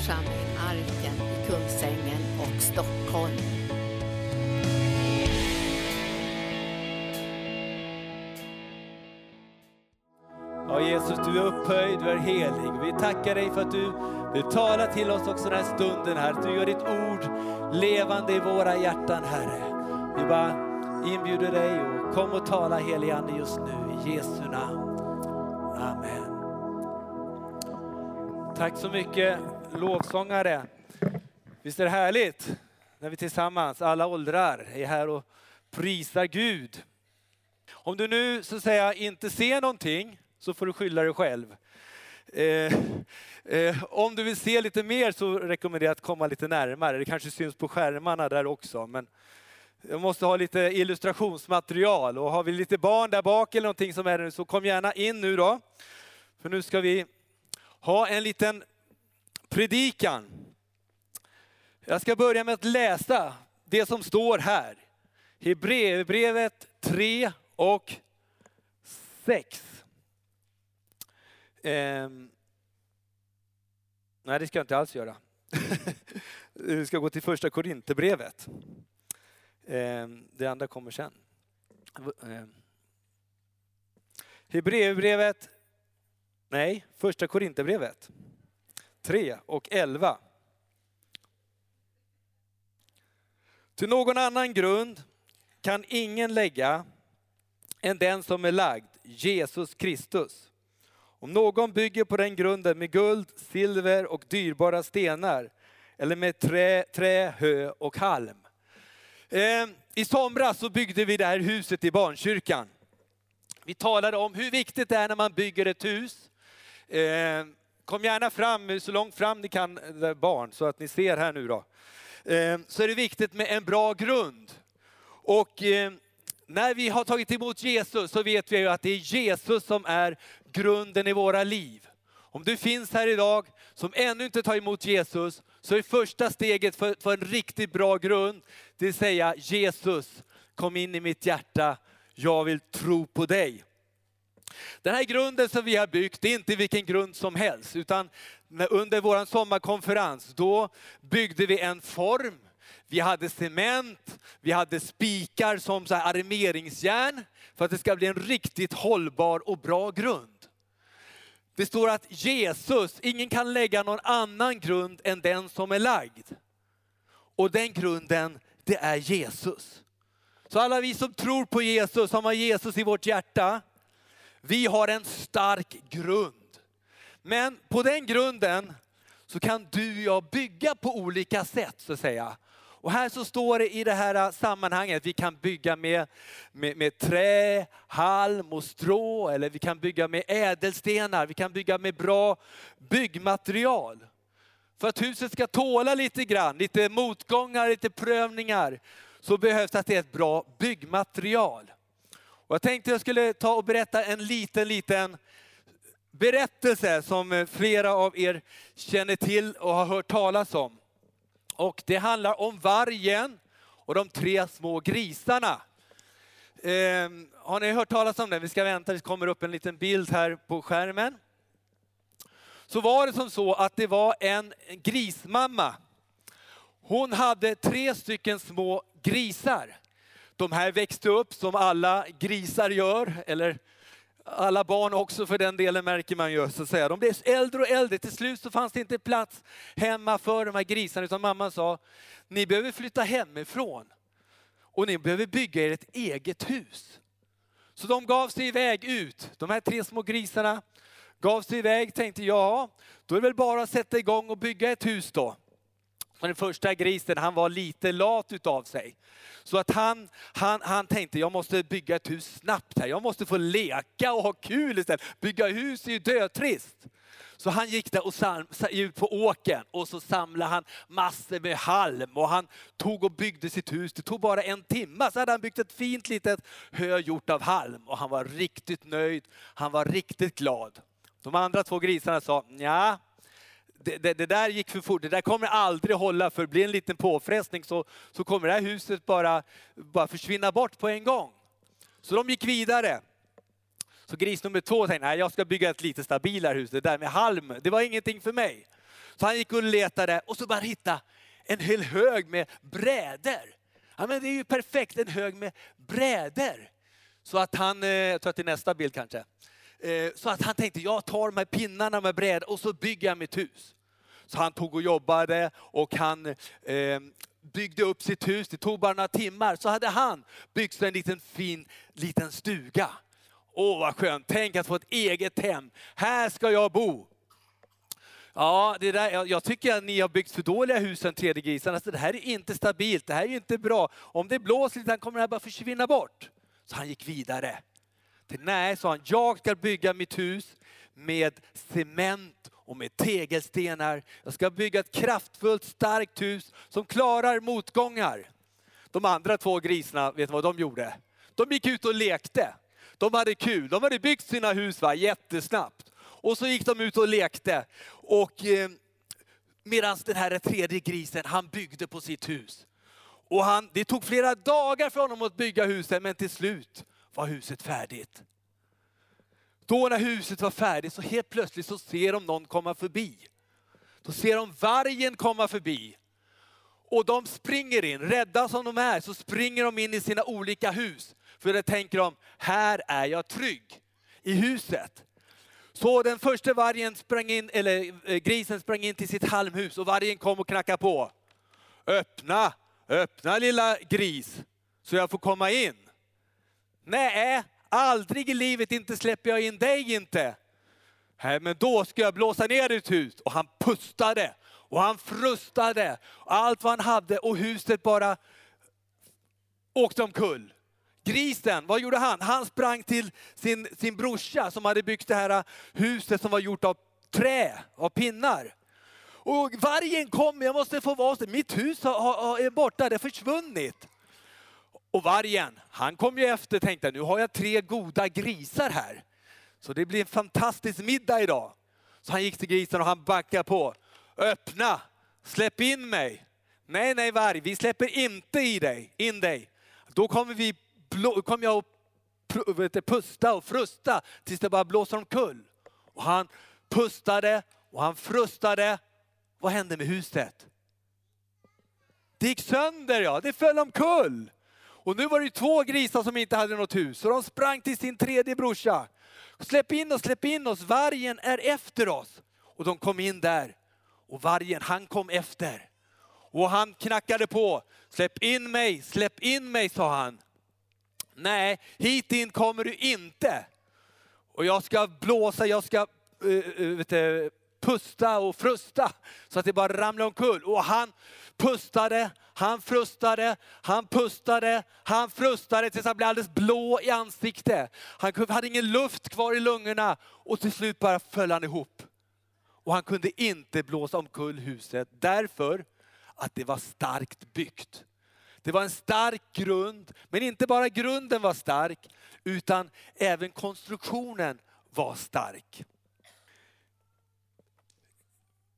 församling Arken i Kungsängen och Stockholm. Ja, Jesus, du är upphöjd, du är helig. Vi tackar dig för att du du talar till oss också den här stunden här. Att du gör ditt ord levande i våra hjärtan, Herre. Vi bara inbjuder dig och kom och tala helig Ande just nu i Jesu namn. Amen. Tack så mycket lovsångare. Visst är det härligt när vi tillsammans, alla åldrar, är här och prisar Gud. Om du nu så att säga inte ser någonting så får du skylla dig själv. Eh, eh, om du vill se lite mer så rekommenderar jag att komma lite närmare. Det kanske syns på skärmarna där också. Men jag måste ha lite illustrationsmaterial och har vi lite barn där bak eller någonting som är det så kom gärna in nu då. För nu ska vi ha en liten predikan. Jag ska börja med att läsa det som står här. Hebreerbrevet 3 och 6. Eh, nej, det ska jag inte alls göra. Vi ska gå till första Korinthierbrevet. Eh, det andra kommer sen. Eh, Hebreerbrevet, nej, första Korinthierbrevet 3 och 11. Till någon annan grund kan ingen lägga än den som är lagd, Jesus Kristus. Om någon bygger på den grunden med guld, silver och dyrbara stenar eller med trä, trä hö och halm. Eh, I somras så byggde vi det här huset i barnkyrkan. Vi talade om hur viktigt det är när man bygger ett hus. Eh, kom gärna fram, så långt fram ni kan, barn, så att ni ser här nu då. Eh, så är det viktigt med en bra grund. Och eh, när vi har tagit emot Jesus så vet vi ju att det är Jesus som är grunden i våra liv. Om du finns här idag som ännu inte tar emot Jesus så är första steget för, för en riktigt bra grund, det vill säga Jesus kom in i mitt hjärta, jag vill tro på dig. Den här grunden som vi har byggt, det är inte vilken grund som helst, utan under vår sommarkonferens, då byggde vi en form vi hade cement, vi hade spikar som så här armeringsjärn för att det ska bli en riktigt hållbar och bra grund. Det står att Jesus, ingen kan lägga någon annan grund än den som är lagd. Och den grunden, det är Jesus. Så alla vi som tror på Jesus, som har Jesus i vårt hjärta, vi har en stark grund. Men på den grunden så kan du och jag bygga på olika sätt så att säga. Och här så står det i det här sammanhanget, vi kan bygga med, med, med trä, halm och strå, eller vi kan bygga med ädelstenar, vi kan bygga med bra byggmaterial. För att huset ska tåla lite grann, lite motgångar, lite prövningar, så behövs det att det är ett bra byggmaterial. Och jag tänkte jag skulle ta och berätta en liten, liten berättelse som eh, flera av er känner till och har hört talas om. Och det handlar om vargen och de tre små grisarna. Eh, har ni hört talas om den? Vi ska vänta, det kommer upp en liten bild här på skärmen. Så var det som så att det var en grismamma. Hon hade tre stycken små grisar. De här växte upp som alla grisar gör, eller alla barn också för den delen märker man ju. Så att säga. De blev äldre och äldre. Till slut så fanns det inte plats hemma för de här grisarna utan mamman sa, ni behöver flytta hemifrån och ni behöver bygga er ett eget hus. Så de gav sig iväg ut, de här tre små grisarna gav sig iväg, tänkte ja, då är det väl bara att sätta igång och bygga ett hus då. Och den första grisen, han var lite lat utav sig. Så att han, han, han tänkte, jag måste bygga ett hus snabbt här. Jag måste få leka och ha kul istället. Bygga hus är ju dötrist. Så han gick där och sam, ut på åken och så samlade han massor med halm och han tog och byggde sitt hus. Det tog bara en timme så hade han byggt ett fint litet hö gjort av halm och han var riktigt nöjd. Han var riktigt glad. De andra två grisarna sa, ja det, det, det, där gick för fort, det där kommer aldrig hålla för blir en liten påfrestning så, så kommer det här huset bara, bara försvinna bort på en gång. Så de gick vidare. Så gris nummer två tänkte, nej jag ska bygga ett lite stabilare hus, det där med halm, det var ingenting för mig. Så han gick och letade och så bara hitta en hel hög med brädor. Ja, men det är ju perfekt, en hög med brädor. Så att han, eh, jag tror att det är nästa bild kanske. Eh, så att han tänkte, jag tar de här pinnarna med brädor och så bygger jag mitt hus. Så han tog och jobbade och han eh, byggde upp sitt hus. Det tog bara några timmar. Så hade han byggt sig en liten fin liten stuga. Åh vad skönt, tänk att få ett eget hem. Här ska jag bo. Ja, det där, jag, tycker att ni har byggt för dåliga hus den tredje grisen. Alltså, det här är inte stabilt, det här är inte bra. Om det blåser lite kommer det här bara försvinna bort. Så han gick vidare. Nej, sa han, jag ska bygga mitt hus med cement och med tegelstenar. Jag ska bygga ett kraftfullt, starkt hus som klarar motgångar. De andra två grisarna, vet du vad de gjorde? De gick ut och lekte. De hade kul. De hade byggt sina hus va, jättesnabbt. Och så gick de ut och lekte. Och eh, medan den här tredje grisen, han byggde på sitt hus. Och han, det tog flera dagar för honom att bygga huset, men till slut var huset färdigt. Då när huset var färdigt så helt plötsligt så ser de någon komma förbi. Då ser de vargen komma förbi. Och de springer in, rädda som de är, så springer de in i sina olika hus. För det tänker de, här är jag trygg i huset. Så den första vargen sprang in, eller eh, grisen sprang in till sitt halmhus och vargen kom och knackade på. Öppna, öppna lilla gris så jag får komma in. Nej, aldrig i livet inte släpper jag in dig inte. Nej, men då ska jag blåsa ner ditt hus. Och han pustade och han frustade. Allt vad han hade och huset bara åkte omkull. Grisen, vad gjorde han? Han sprang till sin, sin brorsa som hade byggt det här huset som var gjort av trä, av pinnar. Och vargen kom, jag måste få vara hos mitt hus har, har, är borta, det har försvunnit. Och vargen, han kom ju efter och tänkte, nu har jag tre goda grisar här. Så det blir en fantastisk middag idag. Så han gick till grisen och han backade på. Öppna, släpp in mig. Nej, nej varg, vi släpper inte i dig, in dig. Då kommer, vi, kommer jag att pusta och frusta tills det bara blåser omkull. Och han pustade och han frustade. Vad hände med huset? Det gick sönder ja, det föll omkull. Och nu var det två grisar som inte hade något hus, så de sprang till sin tredje brorsa. Släpp in oss, släpp in oss, vargen är efter oss. Och de kom in där. Och vargen, han kom efter. Och han knackade på. Släpp in mig, släpp in mig, sa han. Nej, hit in kommer du inte. Och jag ska blåsa, jag ska uh, vet du, pusta och frusta så att det bara ramlade omkull. Och han pustade, han frustade, han pustade, han frustade tills han blev alldeles blå i ansiktet. Han hade ingen luft kvar i lungorna och till slut bara föll han ihop. Och han kunde inte blåsa omkull huset därför att det var starkt byggt. Det var en stark grund, men inte bara grunden var stark, utan även konstruktionen var stark.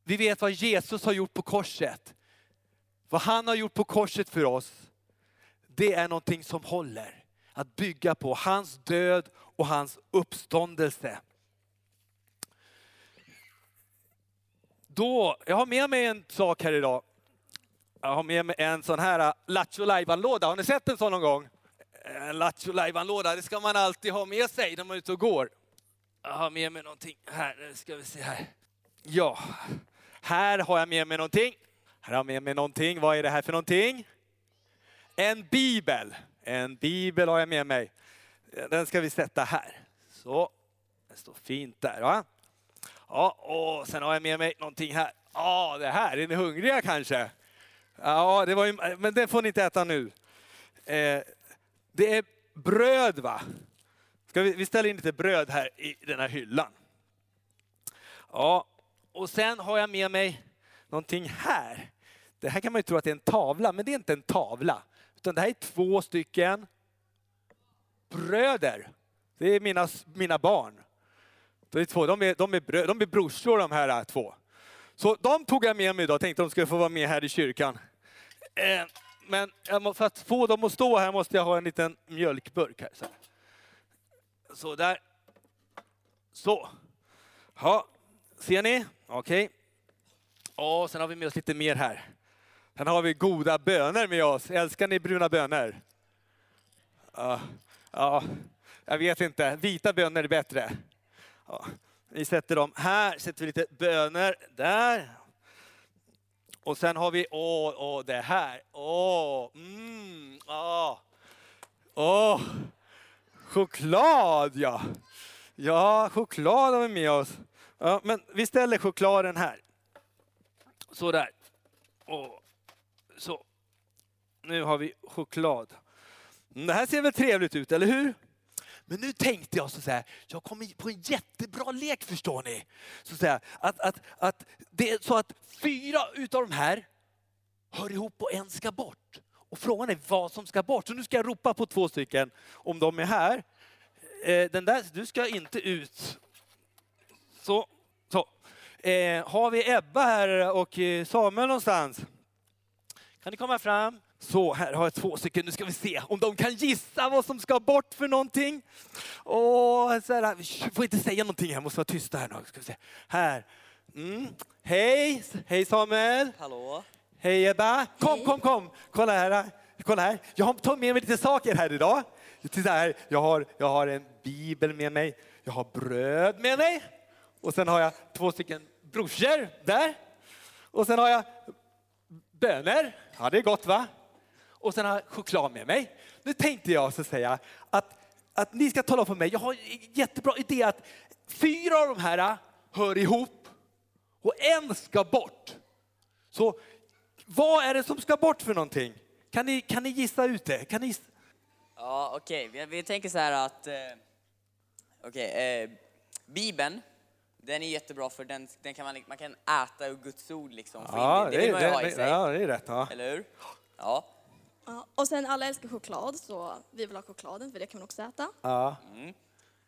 Vi vet vad Jesus har gjort på korset. Vad han har gjort på korset för oss, det är någonting som håller. Att bygga på hans död och hans uppståndelse. Då, jag har med mig en sak här idag. Jag har med mig en sån här äh, Lattjo låda Har ni sett en sån någon gång? En Lattjo låda det ska man alltid ha med sig när man är ute och går. Jag har med mig någonting här, nu ska vi se här. Ja, här har jag med mig någonting. Här har jag med mig någonting. Vad är det här för någonting? En bibel. En bibel har jag med mig. Den ska vi sätta här. Så, den står fint där. Va? Ja, och sen har jag med mig någonting här. Ja, det här, är ni hungriga kanske? Ja, det var ju, men det får ni inte äta nu. Eh, det är bröd va? Ska vi, vi ställer in lite bröd här i den här hyllan. Ja, och sen har jag med mig någonting här. Det här kan man ju tro att det är en tavla, men det är inte en tavla. Utan det här är två stycken bröder. Det är mina, mina barn. De är, två, de, är, de, är brö, de är brorsor de här två. Så de tog jag med mig idag, tänkte de skulle få vara med här i kyrkan. Eh, men för att få dem att stå här måste jag ha en liten mjölkburk här. Så, så där. Så. Ja, ser ni? Okej. Okay. Och sen har vi med oss lite mer här. Sen har vi goda bönor med oss. Älskar ni bruna bönor? Ja, ja jag vet inte. Vita bönor är bättre. Ja, vi sätter dem här, sätter vi lite bönor där. Och sen har vi, åh, åh det här. Åh, mm, åh. Åh, choklad ja. Ja, choklad har vi med oss. Ja, men vi ställer chokladen här. Så där. Och så. Nu har vi choklad. Mm, det här ser väl trevligt ut, eller hur? Men nu tänkte jag så här, jag kom på en jättebra lek förstår ni. Så här, att, att, att det är så att fyra utav de här hör ihop och en ska bort. Och frågan är vad som ska bort. Så nu ska jag ropa på två stycken om de är här. Eh, den där, du ska inte ut. Så, så. Eh, har vi Ebba här och eh, Samuel någonstans? Kan ni komma fram? Så, här har jag två stycken. Nu ska vi se om de kan gissa vad som ska bort för någonting. Och så här, vi får inte säga någonting, jag måste vara tysta här nu. Ska vi se. Här. Mm. Hej, hej Samuel. Hallå? Hej Ebba! Kom, kom, kom! Kolla här. Kolla här. Jag har tagit med mig lite saker här idag. Titta här. Jag har, jag har en bibel med mig. Jag har bröd med mig. Och sen har jag två stycken brorsor där. Och sen har jag bönor. Ja, det är gott va? Och sen har jag choklad med mig. Nu tänkte jag så säga att, att ni ska tala för mig. Jag har en jättebra idé att fyra av de här hör ihop och en ska bort. Så vad är det som ska bort för någonting? Kan ni, kan ni gissa ut det? Kan ni gissa? Ja, okej. Vi, vi tänker så här att... Eh, okej, eh, Bibeln, den är jättebra för den, den kan man, man kan äta ur Guds ord liksom. In det, det vill man ju ha i sig. ja, det är rätt. Ja. Eller hur? Ja. Ja, och sen alla älskar choklad så vi vill ha chokladen för det kan man också äta. Ja.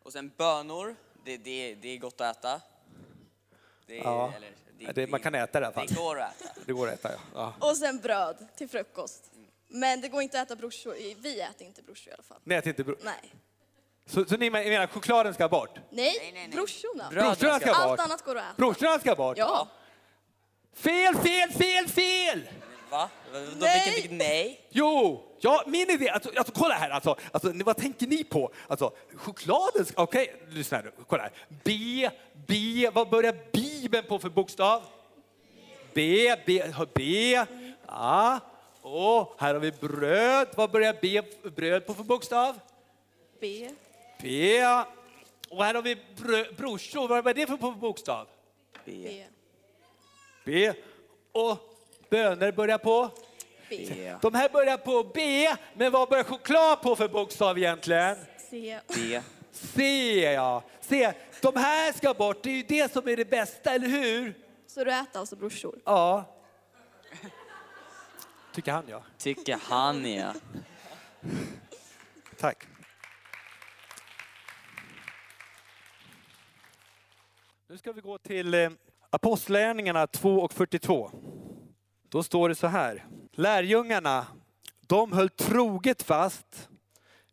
Och sen bönor, det, det, det är gott att äta. Det, Ja. eller, Det, man kan äta det i alla fall. Det går att äta. Det går att äta, ja. ja. Och sen bröd till frukost. Men det går inte att äta brorsor. Vi äter inte brorsor i alla fall. Ni äter inte bro- Nej. Så, så ni menar chokladen ska bort? Nej, nej, nej. brorsorna. Brorsorna ska Allt bort? annat går att äta. Brorsorna ska bort? Ja. Fel, fel, fel, fel! Va? Då, Nej. vilket, nej. Jo, ja, min idé, alltså, alltså kolla här, alltså, alltså, vad tänker ni på? Alltså, chokladen, ska- okej, lyssna här nu, kolla här. B, B, vad börjar Bibeln på för bokstav? B, B, B, ja, och här har vi bröd, vad börjar B, bröd på för bokstav? B. B, och här har vi brö, brorsor, vad är det för på bokstav? B. B. Och bönor börjar på? B. B. De här börjar på B, men vad börjar choklad på för bokstav egentligen? C. B. C, ja. C. De här ska bort, det är ju det som är det bästa, eller hur? Så du äter alltså brorsor? Ja. Tycker han, ja. Tycker han ja. Tack. Nu ska vi gå till Apostlärningarna Apostlagärningarna 2 och 42. Då står det så här. Lärjungarna, de höll troget fast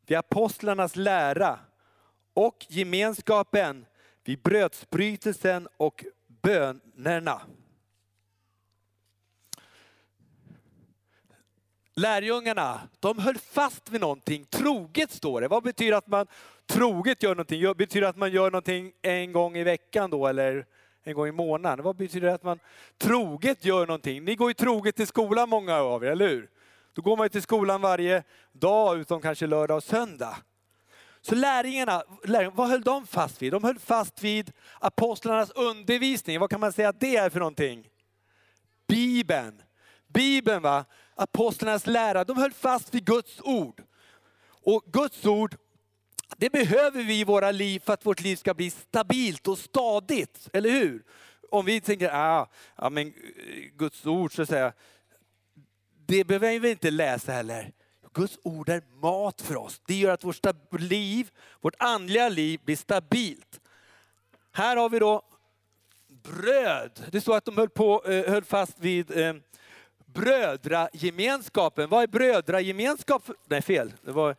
vid apostlarnas lära och gemenskapen vid brödsbrytelsen och bönerna. Lärjungarna, de höll fast vid någonting. Troget står det. Vad betyder att man troget gör någonting? Betyder det att man gör någonting en gång i veckan då eller en gång i månaden? Vad betyder det att man troget gör någonting? Ni går ju troget till skolan många av er, eller hur? Då går man ju till skolan varje dag utom kanske lördag och söndag. Så lärjungarna, lärjungarna, vad höll de fast vid? De höll fast vid apostlarnas undervisning. Vad kan man säga att det är för någonting? Bibeln. Bibeln, va? Apostlarnas lära. De höll fast vid Guds ord. Och Guds ord, det behöver vi i våra liv för att vårt liv ska bli stabilt och stadigt. Eller hur? Om vi tänker, ah, ja men eh, Guds ord så att säga, det behöver vi inte läsa heller. Guds ord är mat för oss. Det gör att vårt liv, vårt andliga liv blir stabilt. Här har vi då bröd. Det står att de höll, på, eh, höll fast vid eh, brödragemenskapen. Vad är brödragemenskap? Nej, fel. Det var, eh,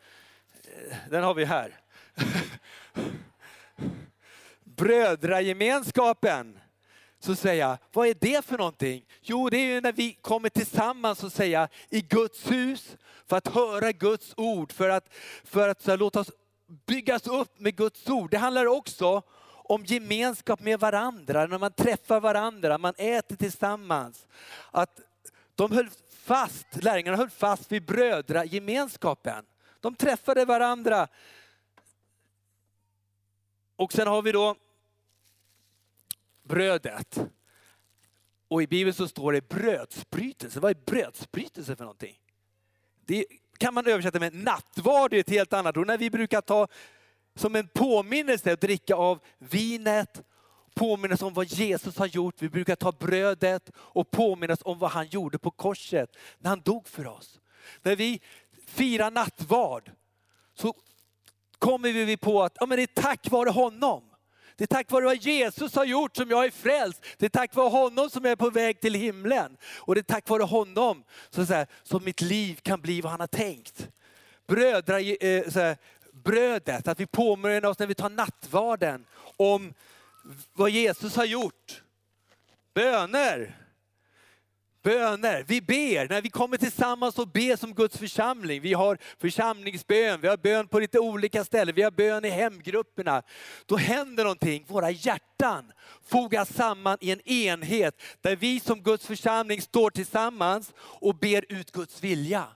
den har vi här. Brödragemenskapen. så säger jag, vad är det för någonting? Jo, det är ju när vi kommer tillsammans och säga i Guds hus för att höra Guds ord, för att, för att så här, låta oss byggas upp med Guds ord. Det handlar också om gemenskap med varandra, när man träffar varandra, man äter tillsammans. Att de höll fast, lärjungarna höll fast vid brödragemenskapen. De träffade varandra. Och sen har vi då brödet. Och i Bibeln så står det brödsbrytelse. Vad är brödsbrytelse för någonting? Det kan man översätta med nattvard, det är ett helt annat ord. När vi brukar ta som en påminnelse att dricka av vinet, påminnas om vad Jesus har gjort. Vi brukar ta brödet och påminnas om vad han gjorde på korset när han dog för oss. När vi firar nattvard så kommer vi på att ja, men det är tack vare honom. Det är tack vare vad Jesus har gjort som jag är frälst. Det är tack vare honom som jag är på väg till himlen. Och det är tack vare honom så, så här, som mitt liv kan bli vad han har tänkt. Brödra, eh, så här, brödet, att vi påminner oss när vi tar nattvarden om vad Jesus har gjort. Böner. Böner. Vi ber när vi kommer tillsammans och ber som Guds församling. Vi har församlingsbön, vi har bön på lite olika ställen, vi har bön i hemgrupperna. Då händer någonting, våra hjärtan fogas samman i en enhet där vi som Guds församling står tillsammans och ber ut Guds vilja.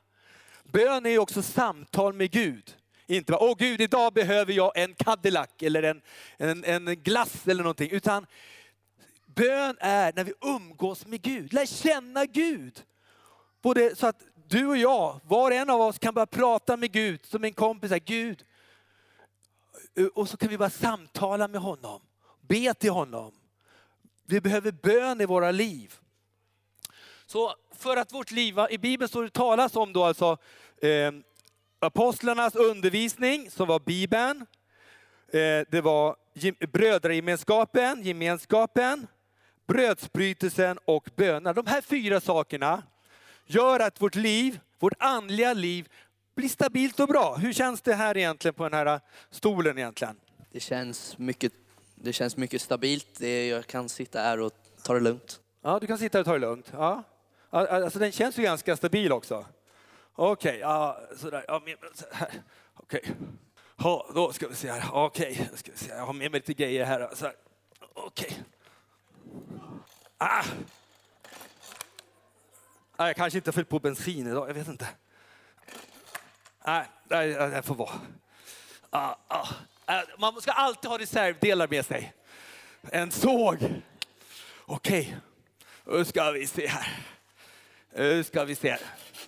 Bön är också samtal med Gud. Inte bara, åh Gud, idag behöver jag en Cadillac eller en, en, en glass eller någonting. Utan bön är när vi umgås med Gud, lär känna Gud. Både så att du och jag, var och en av oss kan börja prata med Gud som en kompis. Här, Gud. Eh, och så kan vi bara samtala med honom, be till honom. Vi behöver bön i våra liv. Så för att vårt liv, i Bibeln står det talas om då alltså eh, apostlarnas undervisning som var Bibeln. Eh, det var brödragemenskapen, gemenskapen, brödsbrytelsen och böner. De här fyra sakerna gör att vårt liv, vårt andliga liv blir stabilt och bra. Hur känns det här egentligen på den här stolen egentligen? Det känns mycket, det känns mycket stabilt. Jag kan sitta här och ta det lugnt. Ja, du kan sitta och ta det lugnt. Ja. Alltså den känns ju ganska stabil också. Okej, okay, ja, sådär. Ja, Okej. Okay. Ja, då ska vi se här. Okej, okay. ska vi se. jag har med mig lite grejer här. Okej. Okay. Ah. ah! Jag kanske inte har fyllt på bensin idag, jag vet inte. Nej, nej det får vara. Ah, ah. ah. Man ska alltid ha reservdelar med sig. En såg. Okej, nu ska vi se här. Nu ska vi se.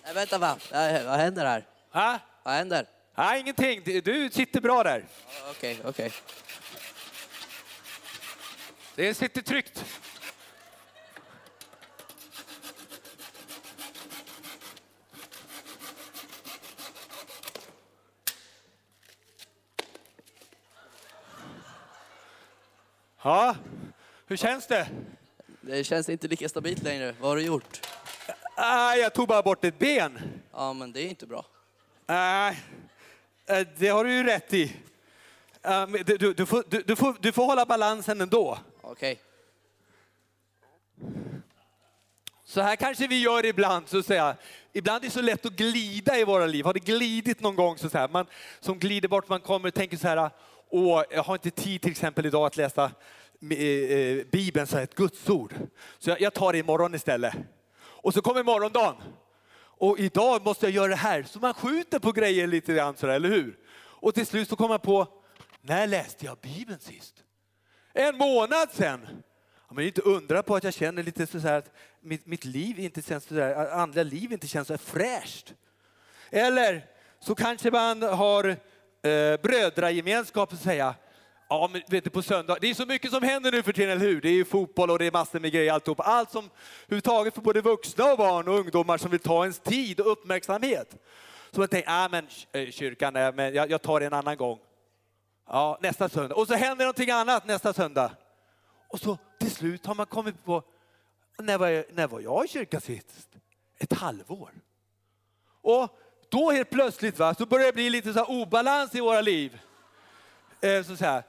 Nej, vänta va, vad händer här? Ha? Vad händer? Nej, ingenting. Du sitter bra där. Okej, okay, okej. Okay. Det sitter tryggt. Ja, hur känns det? Det känns inte lika stabilt längre. Vad har du gjort? Ah, jag tog bara bort ett ben. Ja, men det är inte bra. Nej, ah, det har du ju rätt i. Ah, du, du, du, får, du, får, du får hålla balansen ändå. Okej. Så här kanske vi gör ibland, så att säga. Ibland är det så lätt att glida i våra liv. Har det glidit någon gång? Så att säga. Man som glider bort, man kommer och tänker så här, åh, jag har inte tid till exempel idag att läsa eh, eh, Bibeln, så här, ett gudsord. Så jag, jag tar det imorgon istället. Och så kommer morgondagen. Och idag måste jag göra det här. Så man skjuter på grejer lite grann sådär, eller hur? Och till slut så kommer man på, när läste jag Bibeln sist? En månad sedan. Ja, men inte undra på att jag känner lite så att mitt, mitt liv inte känns så där, andra liv inte känns så fräscht. Eller så kanske man har eh, brödragemenskap och säga, Ja, men vet du, på söndag, det är så mycket som händer nu för tiden, eller hur? Det är ju fotboll och det är massor med grejer alltihop. Allt som överhuvudtaget för både vuxna och barn och ungdomar som vill ta ens tid och uppmärksamhet. Så jag tänkte, ah, men eh, kyrkan, nej, men jag, jag tar det en annan gång. Ja, nästa söndag. Och så händer någonting annat nästa söndag. Och så till slut har man kommit på, när var jag, när var jag i kyrkan sist? Ett halvår. Och då helt plötsligt va, så börjar det bli lite så obalans i våra liv. Eh, så, så här,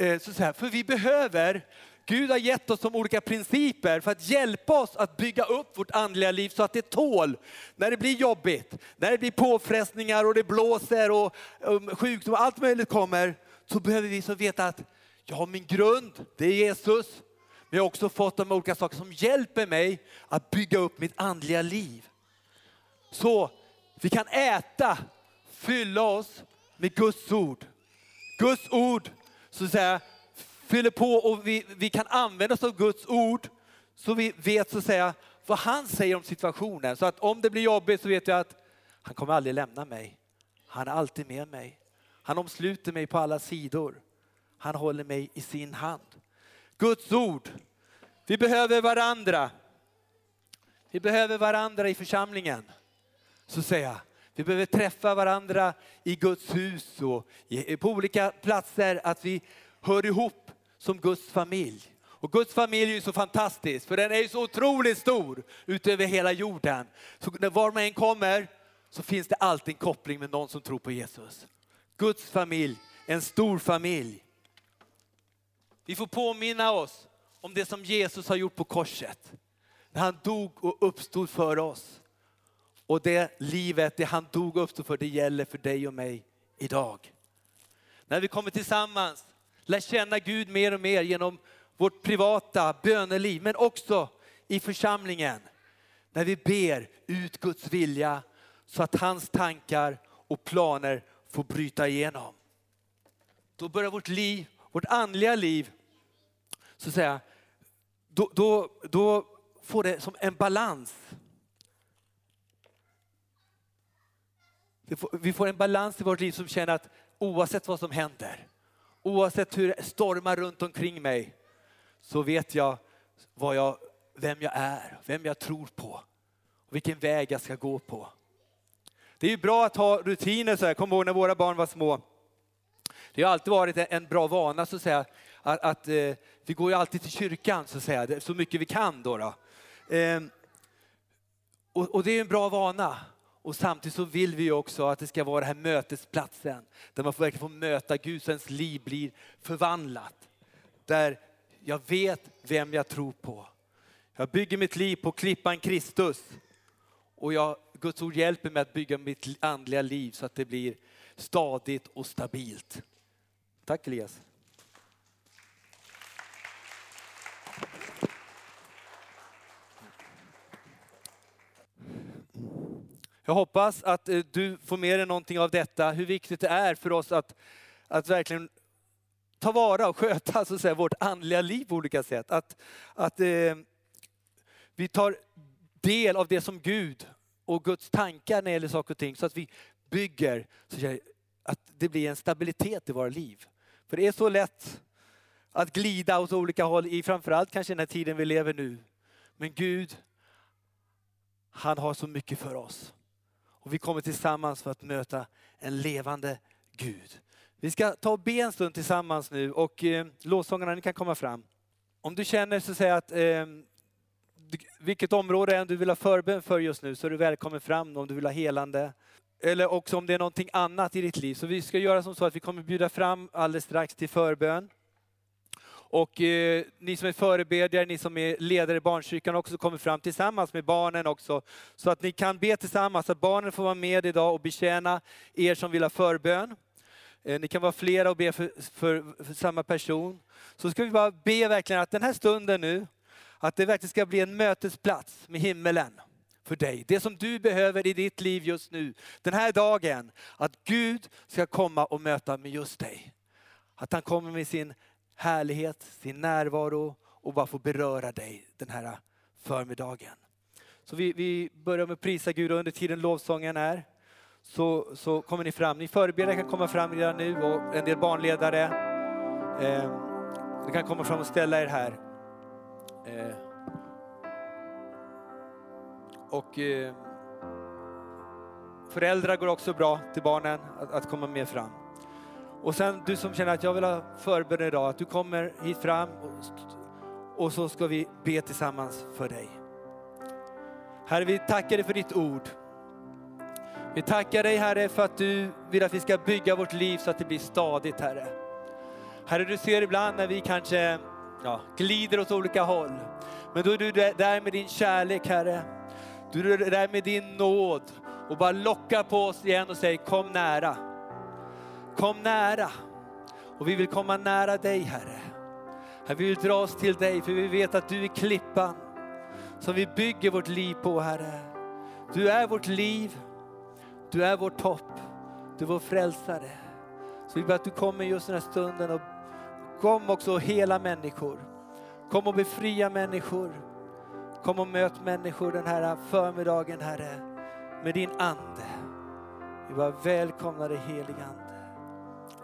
Eh, så så här, för vi behöver Gud har gett oss som olika principer för att hjälpa oss att bygga upp vårt andliga liv så att det tål när det blir jobbigt, när det blir påfrestningar och det blåser och sjukdom och allt möjligt kommer. Så behöver vi så veta att jag har min grund, det är Jesus. Men jag har också fått de olika saker som hjälper mig att bygga upp mitt andliga liv. Så vi kan äta, fylla oss med Guds ord. Guds ord så att säga, fyller på och vi, vi kan använda oss av Guds ord så vi vet så att säga vad han säger om situationen. Så att om det blir jobbigt så vet jag att han kommer aldrig lämna mig. Han är alltid med mig. Han omsluter mig på alla sidor. Han håller mig i sin hand. Guds ord. Vi behöver varandra. Vi behöver varandra i församlingen. Så säger jag. Vi behöver träffa varandra i Guds hus och på olika platser. Att vi hör ihop som Guds familj. Och Guds familj är ju så fantastisk för den är ju så otroligt stor utöver hela jorden. Så när var man än kommer så finns det alltid en koppling med någon som tror på Jesus. Guds familj, en stor familj. Vi får påminna oss om det som Jesus har gjort på korset. När han dog och uppstod för oss. Och det livet, det han dog och uppstod för, det gäller för dig och mig idag. När vi kommer tillsammans, lär känna Gud mer och mer genom vårt privata böneliv, men också i församlingen. När vi ber ut Guds vilja så att hans tankar och planer får bryta igenom. Då börjar vårt liv, vårt andliga liv, så att säga, då, då, då får det som en balans. Vi får, en balans i vårt liv som känner att oavsett vad som händer, oavsett hur det stormar runt omkring mig, så vet jag, vad jag vem jag är, vem jag tror på och vilken väg jag ska gå på. Det är ju bra att ha rutiner så här. Kom ihåg när våra barn var små. Det har alltid varit en bra vana så att säga. Att, att eh, vi går ju alltid till kyrkan så att säga, så mycket vi kan då. då. Eh, och, och, det är en bra vana. Och samtidigt så vill vi också att det ska vara den här mötesplatsen där man verkligen får möta Gud så ens liv blir förvandlat. Där jag vet vem jag tror på. Jag bygger mitt liv på klippan Kristus. Och jag, Guds ord hjälper mig att bygga mitt andliga liv så att det blir stadigt och stabilt. Tack Elias. Jag hoppas att eh, du får med dig någonting av detta, hur viktigt det är för oss att, att verkligen ta vara och sköta så att säga, vårt andliga liv på olika sätt. Att, att eh, vi tar del av det som Gud och Guds tankar när det gäller saker och ting så att vi bygger så att det blir en stabilitet i våra liv. För det är så lätt att glida åt olika håll i framförallt kanske den här tiden vi lever nu. Men Gud, han har så mycket för oss. Och vi kommer tillsammans för att möta en levande Gud. Vi ska ta och be en stund tillsammans nu och eh, lovsångarna ni kan komma fram. Om du känner så att säga att eh, vilket område än du vill ha förbön för just nu så är du välkommen fram om du vill ha helande. Eller också om det är någonting annat i ditt liv. Så vi ska göra som så att vi kommer bjuda fram alldeles strax till förbön. Och eh, ni som är förebedjare, ni som är ledare i barnkyrkan också kommer fram tillsammans med barnen också. Så att ni kan be tillsammans, så att barnen får vara med idag och betjäna er som vill ha förbön. Eh, ni kan vara flera och be för, för, för samma person. Så ska vi bara be verkligen att den här stunden nu, att det verkligen ska bli en mötesplats med himmelen för dig. Det som du behöver i ditt liv just nu, den här dagen. Att Gud ska komma och möta med just dig. Att han kommer med sin härlighet, sin närvaro och bara få beröra dig den här förmiddagen. Så vi, vi börjar med att prisa Gud och under tiden lovsången är så, så kommer ni fram. Ni förberedare kan komma fram redan nu och en del barnledare. Eh, ni kan komma fram och ställa er här. Eh, och eh, föräldrar går också bra till barnen att, att, komma med fram. Och sen du som känner att jag vill ha förbön idag, att du kommer hit fram och, och så ska vi be tillsammans för dig. Herre, vi tackar dig för ditt ord. Vi tackar dig Herre för att du vill att vi ska bygga vårt liv så att det blir stadigt Herre. Herre, du ser ibland när vi kanske ja, glider åt olika håll. Men då är du där med din kärlek Herre. Du är där med din nåd och bara lockar på oss igen och säger kom nära. Kom nära. Och vi vill komma nära dig Herre. Herre, vi vill dra oss till dig för vi vet att du är klippan som vi bygger vårt liv på Herre. Du är vårt liv, du är vårt hopp, du är vår frälsare. Så vi ber att du kommer just den här stunden och kom också och hela människor. Kom och befria människor. Kom och möt människor den här förmiddagen Herre med din ande. Vi bara välkomnar dig helige ande.